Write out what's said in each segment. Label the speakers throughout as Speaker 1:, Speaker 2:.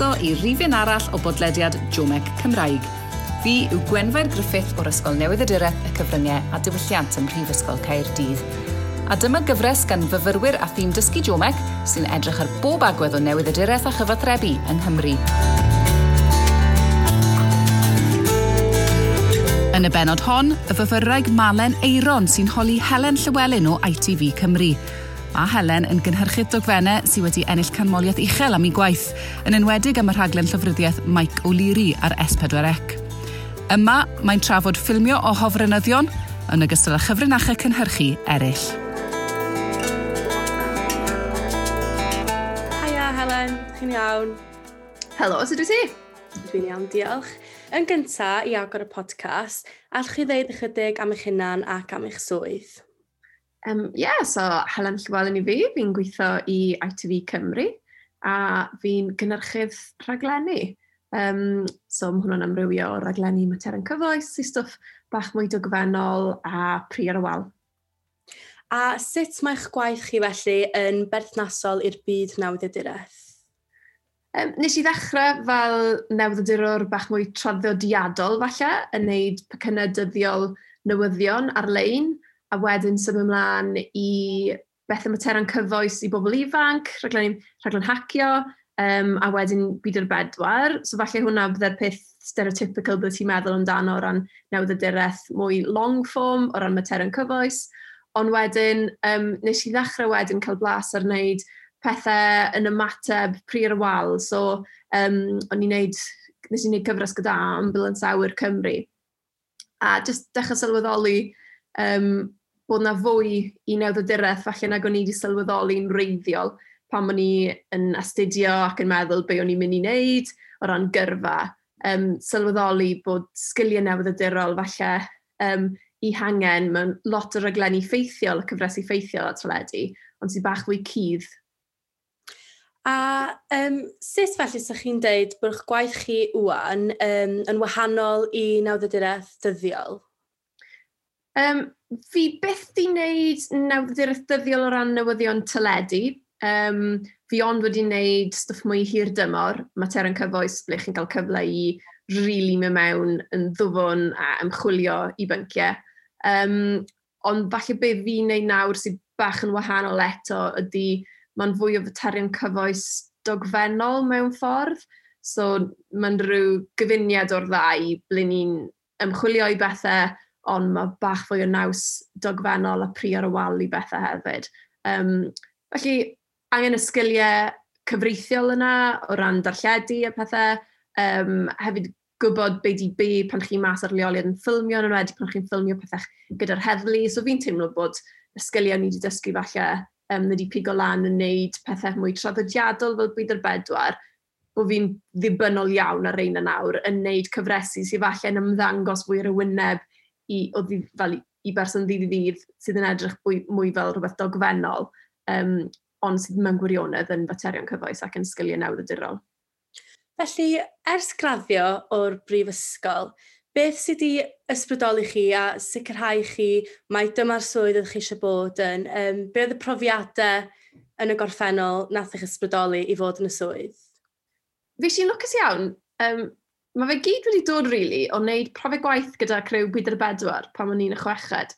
Speaker 1: croeso i rifin arall o bodlediad Jomec Cymraeg. Fi yw Gwenfair Griffith o'r Ysgol Newydd y Dyreth, y Cyfryngau a Diwylliant ym Mhrifysgol Caerdydd. A dyma gyfres gan fyfyrwyr a thîm dysgu Jomec sy'n edrych ar bob agwedd o newydd y dyreth a chyfathrebu yng Nghymru. Yn y benod hon, y fyfyrraig Malen Eiron sy'n holi Helen Llywelyn o ITV Cymru – a Helen yn gynhyrchu dogfennau sydd wedi ennill canmoliaeth uchel am ei gwaith, yn enwedig am y rhaglen llyfryddiaeth Mike O'Leary ar S4C. Yma, mae'n trafod ffilmio o hofrynyddion yn ogystal â chyfrinachau cynhyrchu eraill.
Speaker 2: Hiya, Helen. Chi'n iawn?
Speaker 3: Helo, sut wyt ti?
Speaker 2: Dwi'n iawn, diolch. Yn gyntaf, i agor y podcast, allwch chi ddeud ychydig am eich hunan ac am eich swydd.
Speaker 3: Um, yeah, so Helen Llywelyn i fi, fi'n gweithio i ITV Cymru a fi'n gynnyrchydd rhaglenni. Um, so mae hwnnw'n amrywio o raglenni materion cyfoes i stwff bach mwy dogfennol a pri ar y wal.
Speaker 2: A sut mae'ch gwaith chi felly yn berthnasol i'r byd nawddiaduraeth?
Speaker 3: Um, nes i ddechrau fel newyddiadurwr bach mwy traddodiadol falle, yn neud pecynnau dyddiol newyddion ar-lein, a wedyn symud ymlaen i bethau materion cyfoes i bobl ifanc, rhaglen, rhaglen hacio, um, a wedyn byd o'r bedwar. So falle hwnna byddai'r peth stereotypical bydd ti'n meddwl amdano o ran newyddiadureth mwy long form, o ran materion cyfoes. Ond wedyn, um, nes i ddechrau wedyn cael blas ar wneud pethau yn ymateb pryd y wal. So, um, o'n i'n neud, nes i'n neud cyfres gyda Ambulance Awyr Cymru. A just dechrau sylweddoli um, bod na fwy i newyddiadureth falle nag o'n i wedi sylweddoli'n reiddiol pan o'n i yn astudio ac yn meddwl be o'n i'n mynd i wneud o ran gyrfa. Um, sylweddoli bod sgiliau newyddiadurol falle um, i hangen mewn lot o raglenni ffeithiol, y cyfresu ffeithiol a teledu, ond sy'n bach fwy cydd.
Speaker 2: A um, sut felly sych chi'n deud bod eich gwaith chi wwan um, yn wahanol i nawddiadureth dyddiol?
Speaker 3: Um, fi byth di wneud nawddiaeth dyddiol o ran newyddion teledu. Um, fi ond wedi wneud stwff mwy hir dymor, materion cyfoes, ble chi'n cael cyfle i rili really mynd mewn yn ddwfwn a ymchwilio i bynciau. Um, ond falle be fi'n wneud nawr sydd bach yn wahanol eto ydy mae'n fwy o faterion cyfoes dogfennol mewn ffordd. So mae'n rhyw gyfuniad o'r ddau ble ni'n ymchwilio i bethau ond mae bach fwy o naws dogfennol a pri ar y wal i bethau hefyd. Um, felly, angen y sgiliau cyfreithiol yna o ran darlledu a pethau, um, hefyd gwybod be di be pan chi mas ar leoliad yn ffilmio, yn wedi pan chi'n ffilmio pethau gyda'r heddlu. So fi'n teimlo bod y sgiliau ni wedi dysgu falle um, wedi pigo lan yn wneud pethau mwy traddodiadol fel byd yr bedwar, bod fi'n ddibynnol iawn ar ein nawr yn wneud cyfresu sydd falle'n ymddangos fwy ar y wyneb i, o ddi, fel, i berson ddydd i ddydd sydd yn edrych mwy, mwy fel rhywbeth dogfennol, um, ond sydd mewn gwirionedd yn faterion cyfoes ac yn sgiliau newyddiadurol.
Speaker 2: Felly, ers graddio o'r brifysgol, beth sydd wedi ysbrydoli chi a sicrhau chi mae dyma'r swydd ydych chi eisiau bod yn? Um, be oedd y profiadau yn y gorffennol nath eich ysbrydoli i fod yn y swydd?
Speaker 3: Fi si'n lwcus iawn. Um, mae fe gyd wedi dod rili really, o wneud profiad gwaith gyda crew Bwydr Bedwar pan o'n i'n y chweched.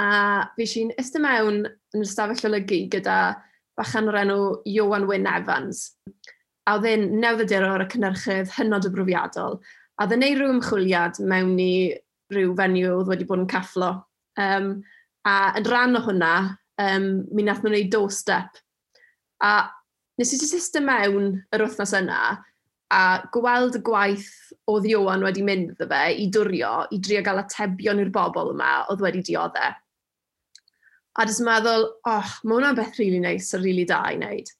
Speaker 3: A fi sy'n ysdy mewn yn ystafell olygu gyda bachan o'r enw Johan Wyn Evans. A oedd e'n newyddiadurwr ar y cynnyrchydd hynod y brofiadol. A oedd e'n neud rhyw ymchwiliad mewn i rhyw fenyw oedd wedi bod yn cafflo. Um, a yn rhan o hwnna, um, mi nath nhw'n neud doorstep. A nes i just ysdy mewn yr wythnos yna, a gweld y gwaith oedd Iwan wedi mynd iddo fe i dwrio i drio gael atebion i'r bobl yma oedd wedi dioddau. E. A dys meddwl, oh, mae hwnna'n beth rili really neis nice, a rili really da i wneud.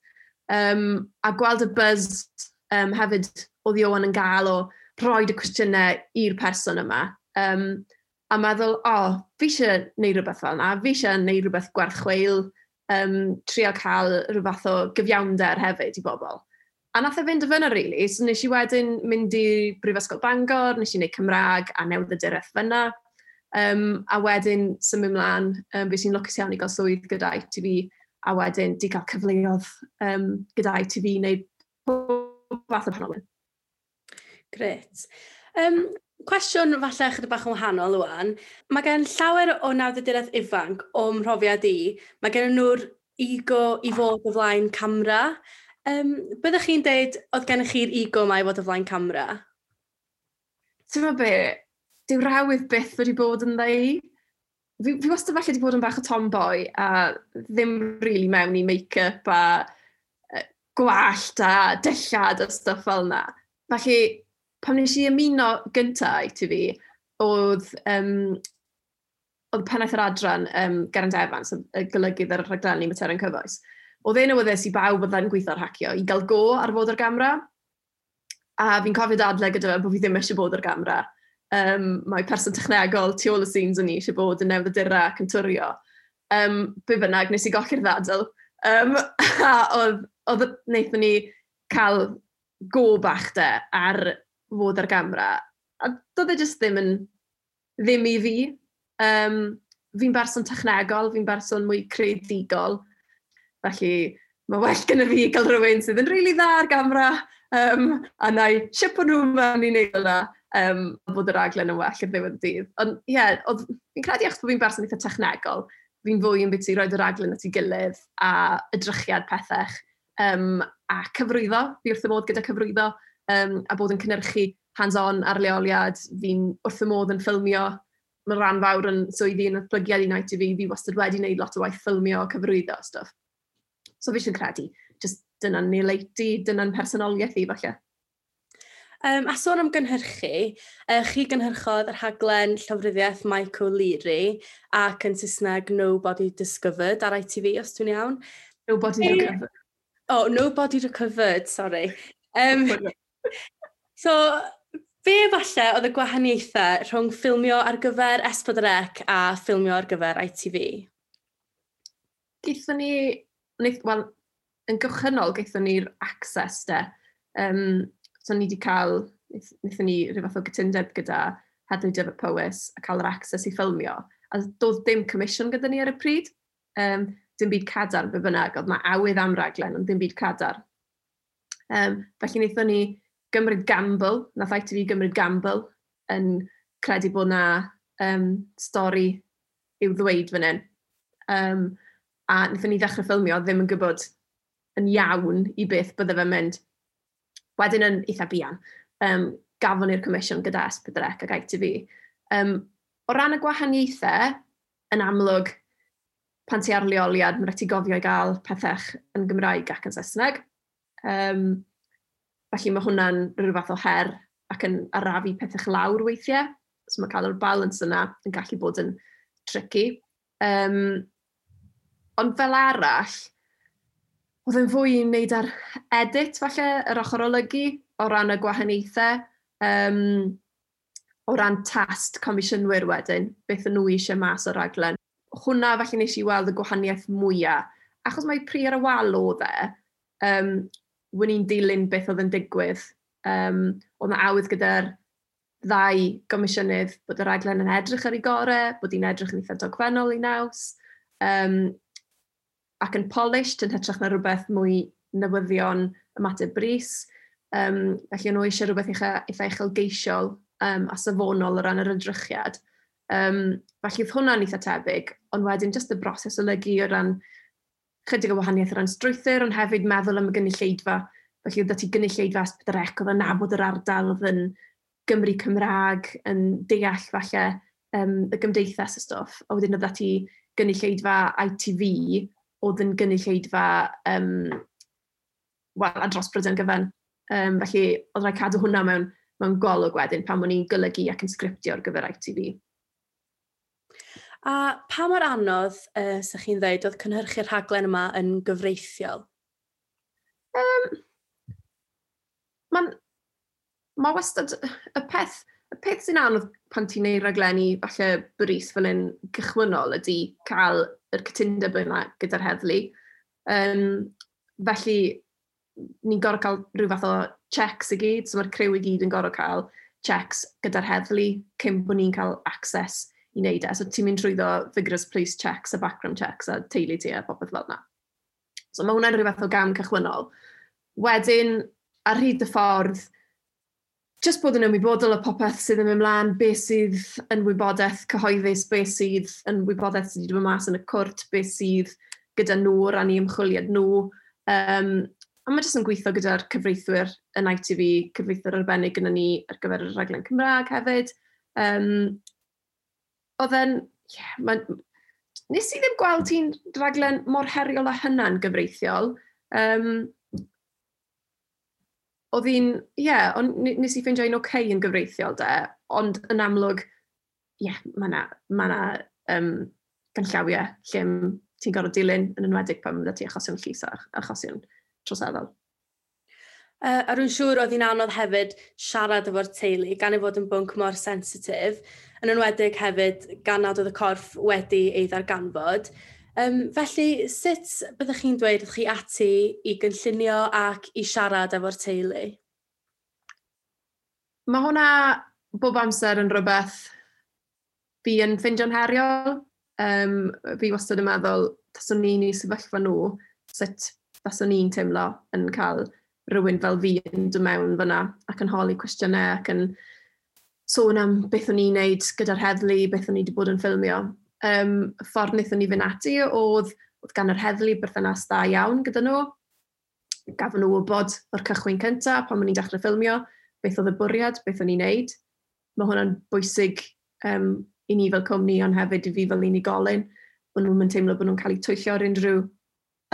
Speaker 3: Um, a gweld y buzz um, hefyd oedd Iwan yn gael o rhoi y cwestiynau i'r person yma. Um, a meddwl, o, oh, fi eisiau gwneud rhywbeth fel yna, fi eisiau gwneud rhywbeth gwerthchweil, um, trio cael rhywbeth o gyfiawnder hefyd i bobl. A nath e fynd y fyna, really. So nes i wedyn mynd i Brifysgol Bangor, nes i wneud Cymraeg a newyddiadureth fyna. Um, a wedyn symud mlaen, um, beth sy'n lwcus iawn i gael swydd gyda ITV, a wedyn di cael cyfleoedd um, gyda ITV wneud pob fath o panolyn.
Speaker 2: Gret. Um, cwestiwn falle chydig bach yn wahanol ywan. Mae gen llawer o nawdydiraeth ifanc o'm mhrofiad i. Mae gen nhw'r ego i fod o flaen camera Um, byddwch chi'n deud, oedd gennych chi'r ego mae i fod o flaen camera?
Speaker 3: Ti'n meddwl be, dyw rawydd byth wedi bod yn ddau. Fi, fi wastad falle wedi bod yn bach o tomboy a ddim really mewn i make-up a e, gwallt a dillad a stuff fel yna. Felly, pam nes i ymuno gyntaf i ti fi, oedd um, oedd pennaeth yr adran um, Geraint Evans, y golygydd ar y rhaglenni Materion Cyfoes oedd e'n awyddus i bawb oedd yn gweithio'r hacio i gael go ar fod ar gamra. A fi'n cofio dadle gyda fe bod fi ddim eisiau bod ar gamra. Um, mae person technegol tu ôl y scenes o'n i eisiau bod yn newyddiadurau ac yn twrio. Um, be bynnag, nes i golli'r ddadl. Um, a oedd, oedd wnaethon ni cael go bach de ar fod ar gamra. A doedd e jyst ddim yn ddim i fi. Um, fi'n berson technegol, fi'n berson mwy creadigol Felly, mae well gyda fi gael rhywun sydd yn rili really dda ar gamra, um, a na i sipo nhw mewn i wneud yna, um, bod yr aglen yn well ar ddiwedd dydd. Ond ie, yeah, fi'n credu achos bod fi'n berson eitha technegol, fi'n fwy yn beth i roed yr aglen at ei gilydd a ydrychiad pethach, um, a cyfrwyddo, fi wrth y modd gyda cyfrwyddo, um, a bod yn cynnyrchu hands-on ar leoliad, fi'n wrth y modd yn ffilmio, mae'n rhan fawr yn swyddi yn atblygiad i night i fi, fi wastad wedi wneud lot o waith ffilmio, cyfrwyddo a stwff. So fi eisiau credu, just dyna'n ni leiti, dyna'n personoliaeth i falle.
Speaker 2: Um, a sôn am gynhyrchu, uh, chi gynhyrchodd yr haglen llofruddiaeth Michael Leary ac yn Saesneg Nobody Discovered ar ITV, os dwi'n iawn.
Speaker 3: Nobody hey. Recovered.
Speaker 2: Oh, Nobody Recovered, sorry. Um, so, be falle oedd y gwahaniaethau rhwng ffilmio ar gyfer Esbydrec a ffilmio ar gyfer ITV?
Speaker 3: Gaethon ni wel, yn gychynol gaethon ni'r access de. Um, so ni wedi cael, wnaethon ni rhyw fath o gytundeb gyda Hedwig Dyfod Powys a cael yr access i ffilmio. A doedd dim commission gyda ni ar y pryd. Um, dim byd cadar fe bynnag, oedd mae awydd am raglen, ond dim byd cadar. Um, felly wnaethon ni gymryd gamble, nath ITV gymryd gamble, yn credu bod na um, stori i'w ddweud fan hyn. Um, a wnaethon ni ddechrau ffilmio ddim yn gwybod yn iawn i beth bydde fe'n mynd. Wedyn yn eitha bian, um, gafon ni'r comisiwn gyda S4C ac ITV. Um, o ran y gwahaniaethau, yn amlwg, pan ti ar leoliad, mae'n rhaid ti gofio i gael pethach yn Gymraeg ac yn Saesneg. Um, felly mae hwnna'n rhyw fath o her ac yn arafu pethach lawr weithiau. So mae cael yr balance yna yn gallu bod yn tricky. Um, Ond fel arall, oedd yn fwy yn wneud ar edit, falle, yr ochr olygu, o ran y gwahaniaethau, um, o ran tast comisiynwyr wedyn, beth yn nhw eisiau mas o'r raglen. Hwna falle nes i weld y gwahaniaeth mwyaf. Achos mae pri ar y wal o dde, um, wyn i'n dilyn beth oedd yn digwydd. Um, oedd yna awydd gyda'r ddau gomisiynydd bod y raglen yn edrych ar ei gorau, bod hi'n edrych yn eitha dogfennol i naws, um, ac yn polished yn hytrach na rhywbeth mwy newyddion ymateb bris. Um, felly nhw eisiau rhywbeth eitha, eitha uchelgeisiol um, a safonol o ran yr ydrychiad. Um, felly oedd hwnna'n eitha tebyg, ond wedyn jyst y broses o lygu o ran chydig o wahaniaeth o ran strwythyr, ond hefyd meddwl am y gynulleidfa. Felly oedd ti gynulleidfa sbydrec, oedd yn nabod yr ardal, oedd yn Gymru Cymraeg, yn deall falle um, y gymdeithas y stwff. A wedyn oedd ti gynulleidfa ITV, oedd yn gynulleidfa um, wel, a dros Brydain gyfan. Um, felly, oedd rhaid cadw hwnna mewn, mewn golwg wedyn pan o'n i'n golygu ac yn sgriptio ar gyfer ITV.
Speaker 2: A pa mor anodd, uh, sa'ch chi'n dweud, oedd cynhyrchu'r rhaglen yma yn gyfreithiol?
Speaker 3: Um, Mae'n... ma wastad... Y peth, y peth sy'n anodd pan ti'n neud raglenni, falle bris fel un cychwynol ydy cael yr cytundeb yna gyda'r heddlu. Um, felly, ni'n gorau cael rhyw fath o checks i gyd, so mae'r crew i gyd yn gorau cael checks gyda'r heddlu cyn bod ni'n cael access i wneud e. So ti'n mynd trwyddo vigorous police checks a background checks a teulu ti a popeth fel yna. So mae hwnna'n rhyw fath o gam cychwynol. Wedyn, ar hyd y ffordd, just bod yn ymwybodol o popeth sydd yn ymlaen, beth sydd yn wybodaeth cyhoeddus, beth sydd yn wybodaeth sydd wedi dod mas yn y cwrt, beth sydd gyda nhw o ran i ymchwiliad nhw. Um, a mae jyst yn gweithio gyda'r cyfreithwyr yn ITV, cyfreithwyr arbennig gyda ni ar gyfer y rhaglen Cymraeg hefyd. Um, oedd yn, yeah, ma, nes i ddim gweld ti'n rhaglen mor heriol a hynna'n gyfreithiol. Um, oedd hi'n, ie, yeah, nes i ffeindio un oce okay yn gyfreithiol de, ond yn amlwg, ie, yeah, mae yna ma na, um, ganllawiau lle ti'n gorfod dilyn yn enwedig pan fydda ti achosion llys a achosion troseddol.
Speaker 2: Uh, a rwy'n siŵr oedd hi'n anodd hefyd siarad efo'r teulu gan ei fod yn bwnc mor sensitif, yn enwedig hefyd gan nad oedd y corff wedi ei ddarganfod. Um, felly, sut byddwch chi'n dweud chi ati i gynllunio ac i siarad efo'r teulu?
Speaker 3: Mae hwnna bob amser yn rhywbeth fi yn ffeindio'n heriol. Um, fi wastad yn meddwl, tas o'n i'n ei sefyllfa nhw, sut tas o'n i'n teimlo yn cael rhywun fel fi yn dod mewn fyna ac yn holi cwestiynau ac yn sôn am beth o'n i'n neud gyda'r heddlu, beth o'n i wedi bod yn ffilmio um, ffordd wnaethon ni fynd ati oedd, oedd gan yr heddlu berthynas dda iawn gyda nhw. Gafon nhw wybod o'r cychwyn cyntaf, pan o'n i'n dechrau ffilmio, beth oedd y bwriad, beth o'n i'n neud. Mae hwnna'n bwysig um, i ni fel cwmni, ond hefyd i fi fel unigolyn, bod nhw'n teimlo bod nhw'n cael eu twyllio ar unrhyw,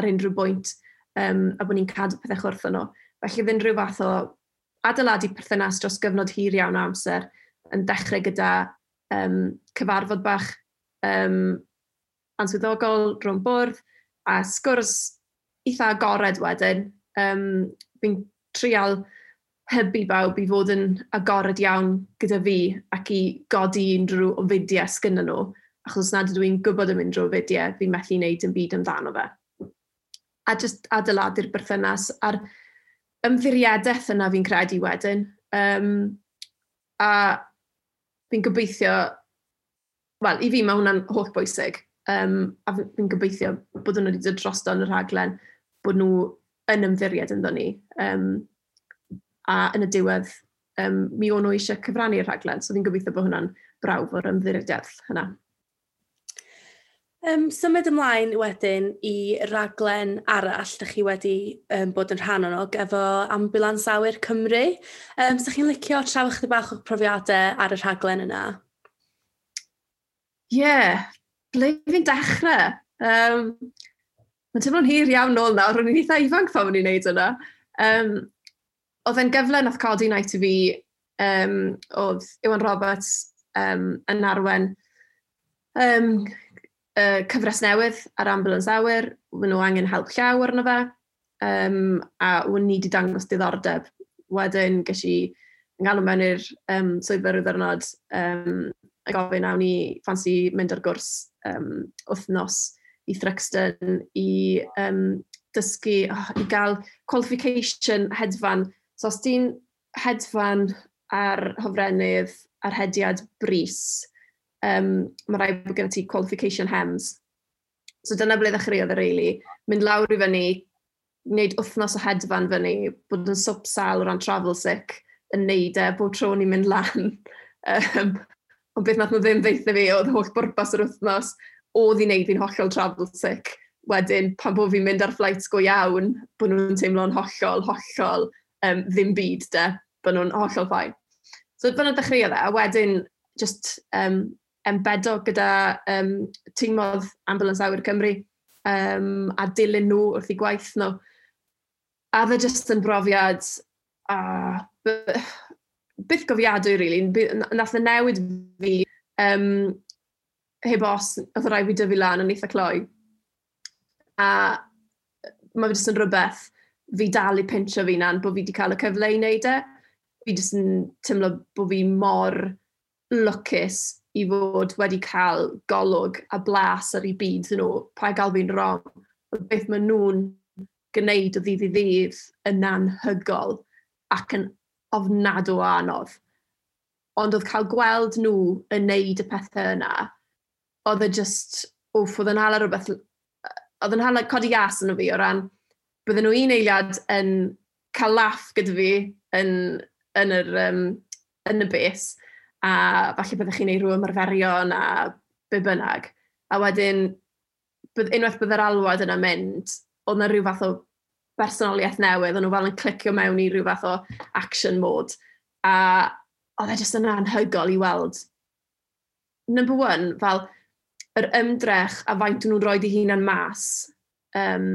Speaker 3: ar unrhyw bwynt, um, a bod ni'n cadw pethau chwrth nhw. Felly, fydd unrhyw fath o adeiladu perthynas dros gyfnod hir iawn o amser yn dechrau gyda um, cyfarfod bach um, answyddogol drwy'n bwrdd, a sgwrs eitha agored wedyn. Um, fi'n trial hybu bawb i fod yn agored iawn gyda fi ac i godi unrhyw o ofidiau sgynna nhw, achos nad ydw i'n gwybod am unrhyw ofidiau, fi'n methu wneud yn byd amdano fe. A just adeiladu'r berthynas a'r ymddiriadaeth yna fi'n credu wedyn. Um, a fi'n gobeithio wel, i fi mae hwnna'n holl bwysig. Um, a fi'n gobeithio bod nhw wedi dod drosto yn y rhaglen, bod nhw yn ymddiried yn ni. Um, a yn y diwedd, um, mi o'n nhw eisiau cyfrannu'r rhaglen, so fi'n gobeithio bod hwnna'n brawf o'r ymddiriediaeth hynna.
Speaker 2: Um, symud ymlaen wedyn i raglen arall ydych chi wedi um, bod yn rhan o'n efo Ambulans Awyr Cymru. Um, ydych chi'n licio trafod chdi bach o profiadau ar y rhaglen yna?
Speaker 3: ie, yeah. ble fi'n dechrau? Um, Mae'n teimlo'n hir iawn nôl nawr, ro'n i'n eitha ifanc pan o'n i'n neud yna. Um, oedd e'n gyfle nath codi night i fi, um, oedd Iwan Roberts um, yn arwen um, uh, cyfres newydd ar Ambulance awyr, maen nhw angen help llaw arno fe, um, a wwn ni wedi dangos diddordeb. Wedyn, ges i ngalw mewn i'r um, swyddfa rwydd arnod um, a gofyn awn ni ffansi mynd ar gwrs um, wythnos i Thruxton i um, dysgu, oh, i gael qualification hedfan. So os ti'n hedfan ar hofrennydd ar hediad bris, um, mae rhaid bod gen ti qualification hems. So dyna ble ddechreuodd y reili, Mynd lawr i fyny, wneud wythnos o hedfan fyny, bod yn swp sal o ran travel sick, yn neud e, bod tro ni'n mynd lan. um, Ond beth nath nhw ddim ddeitha fi oedd holl bwrpas yr wythnos oedd i wneud fi'n hollol travel sick. Wedyn, pan bod fi'n mynd ar flights go iawn, bod nhw'n teimlo'n hollol, hollol um, ddim byd de, bod nhw'n hollol ffain. So, fyna dechreuodd e, a wedyn, just um, embedo gyda um, tîmodd Ambulance Awyr Cymru um, a dilyn nhw wrth i gwaith nhw. A dde just yn brofiad, a byth gofiadwy, really. Nath y newid fi um, heb os, oedd rhaid fi dyfu lan yn eitha cloi. A mae fi jyst yn rhywbeth fi dal i pinsio fi na'n bod fi wedi cael y cyfle i wneud e. Fi jyst yn teimlo bod fi mor lwcus i fod wedi cael golwg a blas ar ei byd nhw pa gael fi'n wrong. Beth maen nhw'n gwneud o ddydd i ddydd yn anhygol ac yn ofnadw o anodd. Ond oedd cael gweld nhw yn neud y pethau yna, oedd e just, wff, oedd yn hala rhywbeth, oedd yn hala codi gas yn o fi o ran, bydden nhw un eiliad yn cael laff gyda fi yn, yn, yr, um, yn y bus, a falle byddech chi'n ei rhyw ymarferion a be bynnag. A wedyn, bydd, unwaith bydd yr alwad yna mynd, oedd yna rhyw fath o bersonoliaeth newydd, o'n nhw fel yn clicio mewn i rhyw fath o action mode. A oedd e jyst yn anhygol i weld. Number one, fel yr ymdrech a faint nhw'n rhoi eu hunan mas um,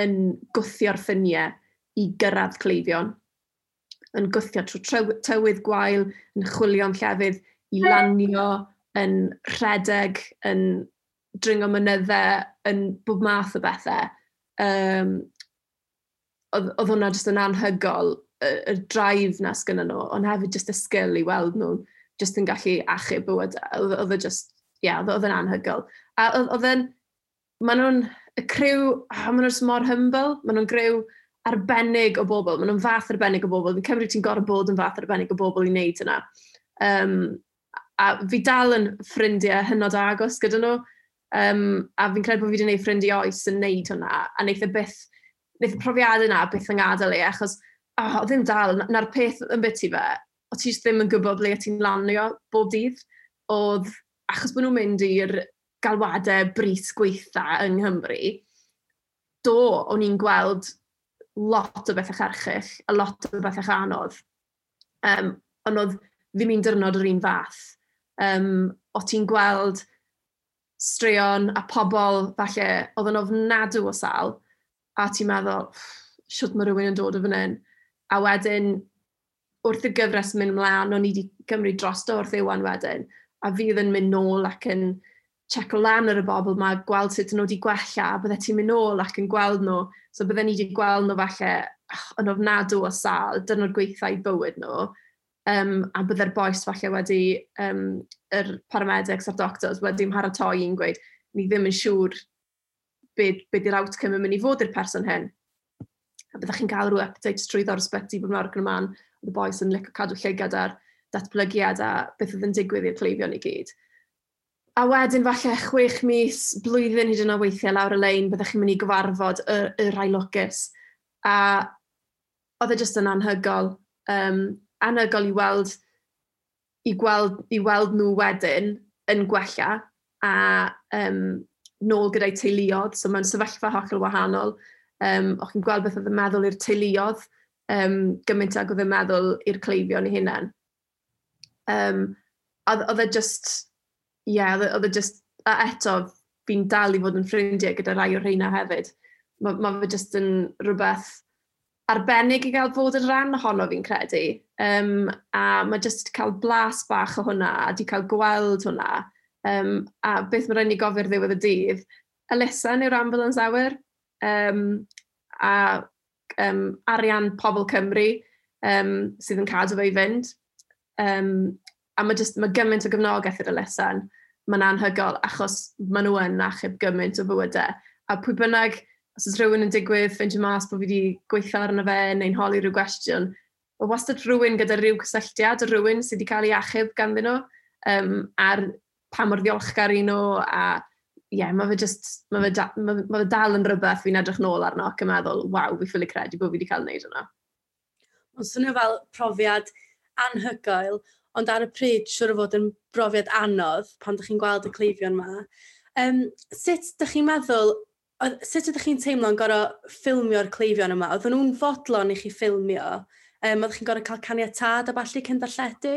Speaker 3: yn gwthio'r ffiniau i gyrraedd cleifion. Yn gwthio trwy tywydd gwael, yn chwilio'n llefydd, i lanio, yn rhedeg, yn dringo mynyddau, yn bob math o bethau. Um, oedd oedd hwnna jyst yn anhygol, y y drive na sgynny nhw, ond hefyd jyst y sgil i weld nhw jyst yn gallu achub bywyd. Oedd e jyst, ie, yeah, oedd e'n anhygol. A oedd e'n, maen nhw'n, y criw, oh, maen nhw'n mor humble, maen nhw'n griw arbennig o bobl, maen nhw'n fath arbennig o bobl. Fi'n cymryd ti'n gorau bod yn fath arbennig o bobl i wneud yna. Um, a fi dal yn ffrindiau hynod agos gyda nhw, um, a fi'n credu bod fi wedi gwneud ffrindiau oes yn wneud hwnna, a wneud e byth wnaeth y profiad yna byth yn gadael i, achos oh, ddim dal, na'r peth yn beth i fe, o ti ddim yn gwybod ble ti'n lanio bob dydd, oedd achos bod nhw'n mynd i'r galwadau bris gweitha yng Nghymru, do o'n i'n gweld lot o bethau cherchyll, a lot o bethau anodd. Um, ond oedd ddim un dyrnod yr un fath. Um, o ti'n gweld straeon a pobl falle oedd yn ofnadw o sal, a ti'n meddwl, siwt mae rhywun yn dod o fan hyn. A wedyn, wrth y gyfres mynd mlaen, o'n i wedi cymryd drosto wrth ewan wedyn, a fydd yn mynd nôl ac yn checo lan ar y bobl mae gweld sut nhw wedi gwella, a byddai ti'n mynd nôl ac yn gweld nhw. So byddai ni wedi gweld nhw falle yn ofnadw o sal, dyna'r gweithau bywyd nhw. Um, a byddai'r boes falle wedi, um, yr paramedics a'r doctors wedi mharatoi i'n gweud, ni ddim yn siŵr beth be di'r outcome yn mynd i fod i'r person hyn. A byddwch chi'n cael rhyw updates trwy ddor ysbyty bod mawr yn man, oedd y boes yn licio cadw lle gyda'r datblygiad a beth oedd yn digwydd i'r cleifion i gyd. A wedyn falle chwech mis, blwyddyn hyd yn o weithiau lawr y lein, byddwch chi'n mynd i gyfarfod y, y rai ailwcus. A oedd e jyst yn anhygol. Um, anhygol i weld, i gweld, i weld nhw wedyn yn gwella a um, nôl gyda'i teuluodd, so mae'n sefyllfa hollol wahanol. Um, o'ch chi'n gweld beth oedd yn meddwl i'r teuluodd, um, gymaint ag oedd yn meddwl i'r cleifion i hunain. Um, oedd e just, ie, yeah, oedd e, e just, a eto, fi'n dal i fod yn ffrindiau gyda rai o'r rheina hefyd. Mae ma fe just yn rhywbeth arbennig i gael fod yn rhan ohono fi'n credu. Um, a mae just cael blas bach o hwnna, a di cael gweld hwnna, Um, a beth mae'n rhaid ni gofio'r ddiwedd y dydd, elusen yw'r ambulance awyr, um, a um, arian pobl Cymru um, sydd yn cadw fe i fynd. Um, a mae, just, mae gymaint o gyfnogaeth i'r elusen. Mae'n anhygol achos maen nhw yn achub gymaint o fywydau. A pwy bynnag, os oes rhywun yn digwydd, ffeindio mas bod fi wedi gweithio arno fe neu'n holi rhyw gwestiwn, mae wastad rhywun gyda rhyw cysylltiad o rhywun sydd wedi cael ei achub ganddyn nhw. Um, a'r pa mor ddiolchgar i nhw, a ie, yeah, mae fe just, mae fe, da, mae, mae fe dal yn rhywbeth fi'n edrych nôl arno ac yn meddwl, waw, fi ffili credu bod fi wedi cael wneud yna.
Speaker 2: Mae'n swnio fel profiad anhygoel, ond ar y pryd siwr o fod yn brofiad anodd pan ydych chi'n gweld y cleifion yma. Um, sut ydych chi'n meddwl, sut ydych chi'n teimlo'n gorau ffilmio'r cleifion yma? Oedden nhw'n fodlon i chi ffilmio? Um, oeddech chi'n gorau cael caniatad a falle cyn darlledu?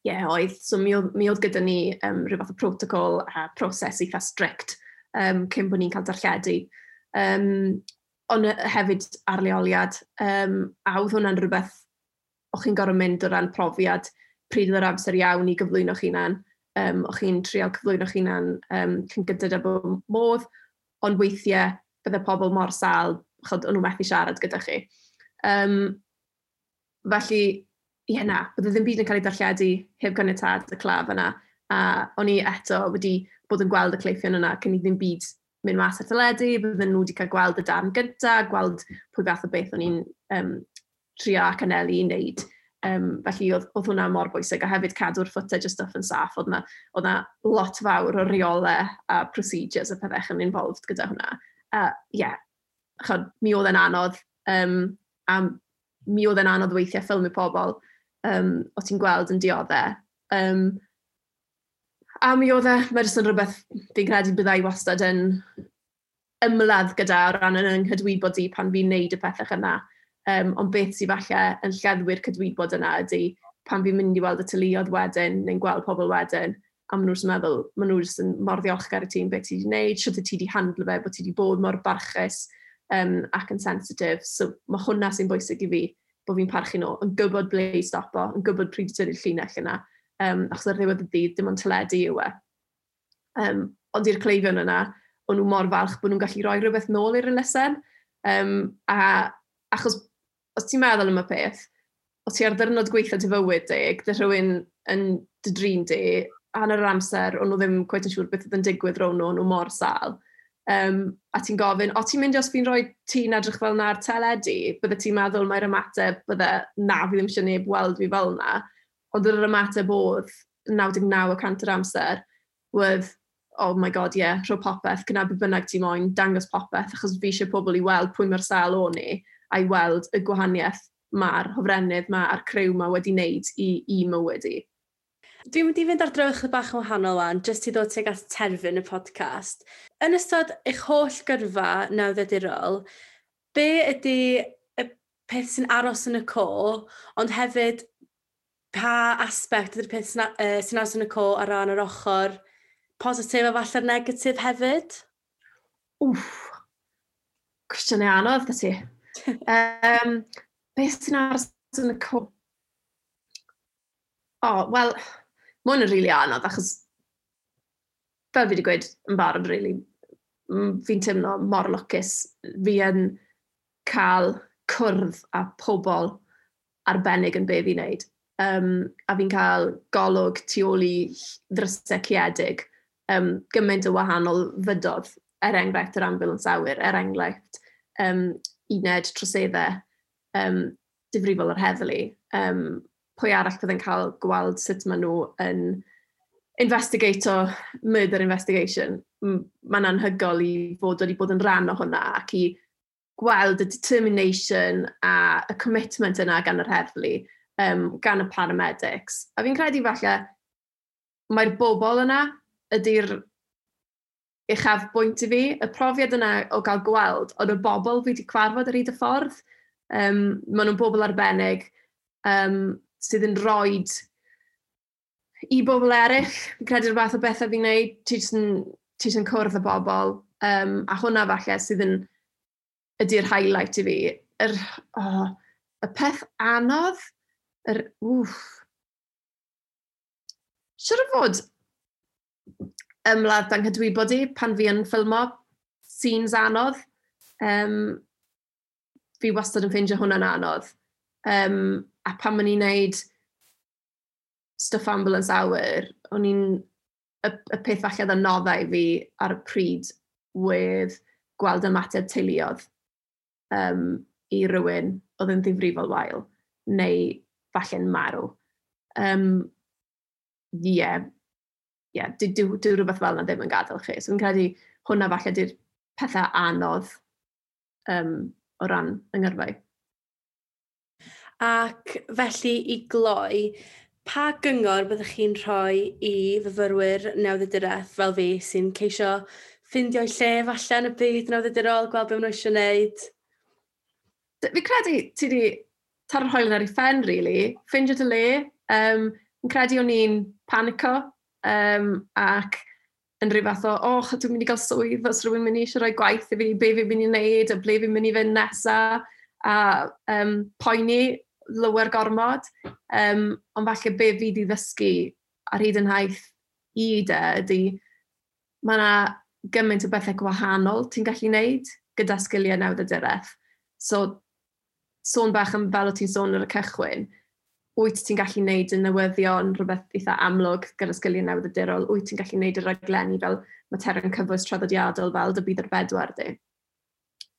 Speaker 3: ie, yeah, oedd. So mi oedd, mi oedd gyda ni um, rhyw fath o protocol a proses eitha strict um, cyn bod ni'n cael darlledu. Um, ond hefyd ar leoliad, um, a oedd hwnna'n rhywbeth o'ch chi'n gorau mynd o ran profiad pryd oedd yr amser iawn i gyflwyno gyflwyno'ch hunan. Um, o'ch chi'n trial cyflwyno cyflwyno'ch hunan um, cyn gyda dy modd, ond weithiau bydde pobl mor sal, chod, o'n nhw methu siarad gyda chi. Um, felly, ie na, bydd ddim byd yn cael ei darlledu heb ganiatad y claf yna. A o'n i eto wedi bod yn gweld y cleifion yna cyn i ddim byd mynd mas ar dyledu, bydden nhw wedi cael gweld y darn gyntaf, gweld pwy fath o beth o'n i'n um, trio ac anelu i wneud. Um, felly oedd, oedd hwnna mor bwysig, a hefyd cadw'r footage o stuff yn saff, oedd na, oedd na lot fawr o reolau a procedures a pethau yn involved gyda hwnna. A uh, ie, yeah, chod, mi oedd yn anodd, um, a mi oedd yn anodd weithiau ffilm i pobl, um, o ti'n gweld yn dioddau. Um, a mi oedd e, mae jyst yn rhywbeth fi'n credu byddai wastad yn ymladd gyda o ran yn yng nghydwybod i pan fi'n neud y pethau yna. Um, ond beth sydd falle yn lleddwyr cydwybod yna ydy pan fi'n mynd i weld y tyluodd wedyn neu'n gweld pobl wedyn a maen nhw'n meddwl, maen nhw'n yn mor ddiolchgar i ti'n beth ti wedi gwneud, sydd ti wedi handlo fe, bod ti wedi bod mor barchus um, ac yn sensitif. So mae hwnna sy'n bwysig i fi bod fi'n parchu nhw, yn gwybod ble i stopo, yn gwybod pryd i tynnu'r llinell yna, um, achos ar ddiwedd y dydd dim ond teledu yw e. Um, ond i'r cleifion yna, o'n nhw mor falch bod nhw'n gallu rhoi rhywbeth nôl i'r elusen. Um, a achos, os ti'n meddwl am y peth, os ti ar ddyrnod gweithio dy fywyd di, dy rhywun yn dy drin di, hanner yr amser, o'n nhw ddim gweith yn siŵr beth oedd yn digwydd rown nhw, o'n nhw mor sal um, a ti'n gofyn, o ti'n mynd os fi'n rhoi ti'n edrych fel na'r teledu, bydde ti'n meddwl mae'r ymateb bydde na, fi ddim eisiau neb weld fi fel na. Ond yr ymateb oedd 99% yr amser, oedd, oh my god, ie, yeah, rho popeth, gyna be bynnag ti moyn, dangos popeth, achos fi eisiau pobl i weld pwy mae'r sal o'n i, a i weld y gwahaniaeth mae'r hofrennydd mae a'r crew mae wedi wneud i, i mywyd i.
Speaker 2: Dwi'n mynd i fynd ar draws chydig bach yn wahanol wan, jyst i ddod tuag at terfyn y podcast. Yn ystod eich holl gyrfa nawddedurol, be ydy y peth sy'n aros yn y co, ond hefyd pa aspect ydy'r peth sy'n uh, sy aros yn y co ar ran yr ochr positif a falle'r negatif hefyd?
Speaker 3: Wff, cwestiynau anodd gyda ti. um, beth sy'n aros yn y co? O, oh, wel, Mae hwn yn rili really anodd, achos fel fi wedi gweud yn barod really, fi'n teimlo mor lwcus. Fi yn cael cwrdd a pobl arbennig yn be fi'n neud. Um, a fi'n cael golwg tu ôl i ddrysau ciedig, um, gymaint o wahanol fydodd, er enghraifft yr ambulance awyr, er enghraifft um, uned troseddau, um, difrifol yr heddlu, um, pwy arall byddai'n cael gweld sut maen nhw yn investigator murder investigation. Mae'n anhygol i fod wedi bod yn rhan o hwnna ac i gweld y determination a y commitment yna gan yr heddlu, um, gan y paramedics. A fi'n credu falle mae'r bobl yna ydy'r uchaf bwynt i fi. Y profiad yna o gael gweld, oedd y bobl fi wedi cwarfod ar hyd y ffordd. Um, maen nhw'n bobl arbennig. Um, sydd yn roed i bobl eraill. Fi'n credu'r fath o bethau fi'n gwneud, ti jyst yn, ti jyst yn cwrdd y bobl. Um, a hwnna falle sydd yn ydy'r highlight i fi. Yr, oh, y peth anodd, yr, wff. Siwr o fod ymladd anghydwybod i pan fi yn ffilmo scenes anodd. Um, fi wastad yn ffeindio hwnna'n anodd. Um, a pan ma'n i'n neud stuff ambulance hour, o'n i'n, y, y peth falle oedd yn noddau fi ar y pryd wedd gweld ymateb teuluodd um, i rywun oedd yn ddifrifol wael, neu falle'n marw. Um, ie, yeah, yeah, dwi, dwi, dwi rhywbeth fel yna ddim yn gadael chi. So fi'n credu hwnna falle di'r pethau anodd um, o ran yng Ngyrfau.
Speaker 2: Ac felly i gloi, pa gyngor byddwch chi'n rhoi i fyfyrwyr newyddiadureth fel fi sy'n ceisio ffindio'i lle falle yn y byd newyddiadurol, gweld beth nhw eisiau gwneud?
Speaker 3: Fi credu ti wedi tar taro'r hoelen ar ei ffen, really. Ffindio dy le. Um, fi'n credu o'n i'n panico um, ac yn rhyw fath o, oh, dwi'n mynd i gael swydd os rhywun mynd i eisiau rhoi gwaith i fi, be fi'n mynd i wneud, a ble fi'n mynd i fynd nesaf, a um, poeni lywer gormod, um, ond falle be fi wedi ddysgu ar hyd yn haith i de ydy mae yna gymaint o bethau gwahanol ti'n gallu wneud gyda sgiliau nawdydyreth. So, sôn bach am fel o ti'n sôn ar y cychwyn, wyt ti'n gallu wneud y newyddion rhywbeth eitha amlwg gyda sgiliau newyddiadurol, wyt ti'n gallu wneud y raglenni fel materion cyfwys traddodiadol fel dy bydd yr bedwar di.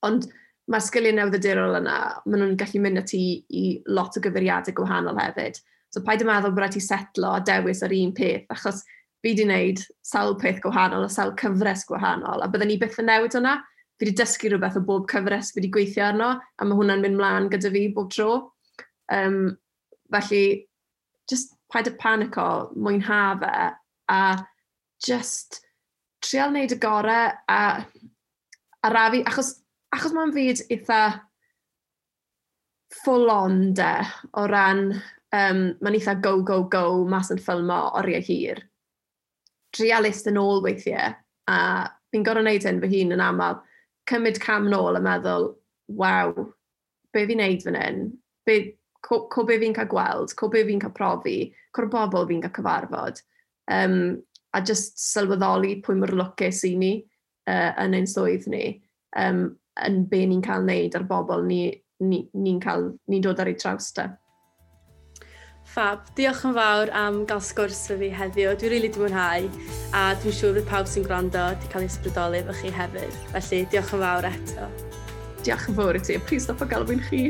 Speaker 3: Ond mae'r sgiliau newyddiadurol yna, maen nhw'n gallu mynd at i, i lot o gyfeiriadau gwahanol hefyd. So paid y meddwl bod rhaid i setlo a dewis ar un peth, achos fi wedi wneud sawl peth gwahanol a sawl cyfres gwahanol, a byddwn ni byth yn newid hwnna. Fi wedi dysgu rhywbeth o bob cyfres fi wedi gweithio arno, a mae hwnna'n mynd mlaen gyda fi bob tro. Um, felly, just paid y panico, mwynha fe, a just trial wneud y gorau, a, a rafi, achos achos mae'n fyd eitha full on de, o ran, um, mae'n eitha go, go, go mas yn ffilmo oriau hir. Trialist yn ôl weithiau, a fi'n gorau wneud hyn fy hun yn aml, cymryd cam nôl a meddwl, waw, be fi'n neud fan hyn? Be, co, co be fi'n cael gweld? Co be fi'n cael profi? Co'r bobl fi'n cael cyfarfod? Um, a just sylweddoli pwy mor lwcus i ni uh, yn ein swydd ni. Um, yn be ni'n cael wneud ar bobl ni'n ni, ni, cael, ni dod ar ei traws da.
Speaker 2: Fab, diolch yn fawr am gael sgwrs fy fi heddiw. Dwi'n rili really di mwynhau a dwi'n siŵr bod pawb sy'n gwrando wedi cael ei sbrydoli efo chi hefyd. Felly, diolch yn fawr eto.
Speaker 3: Diolch yn fawr i ti. Plis stop o galw'n chi.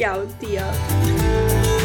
Speaker 2: Iawn, diolch.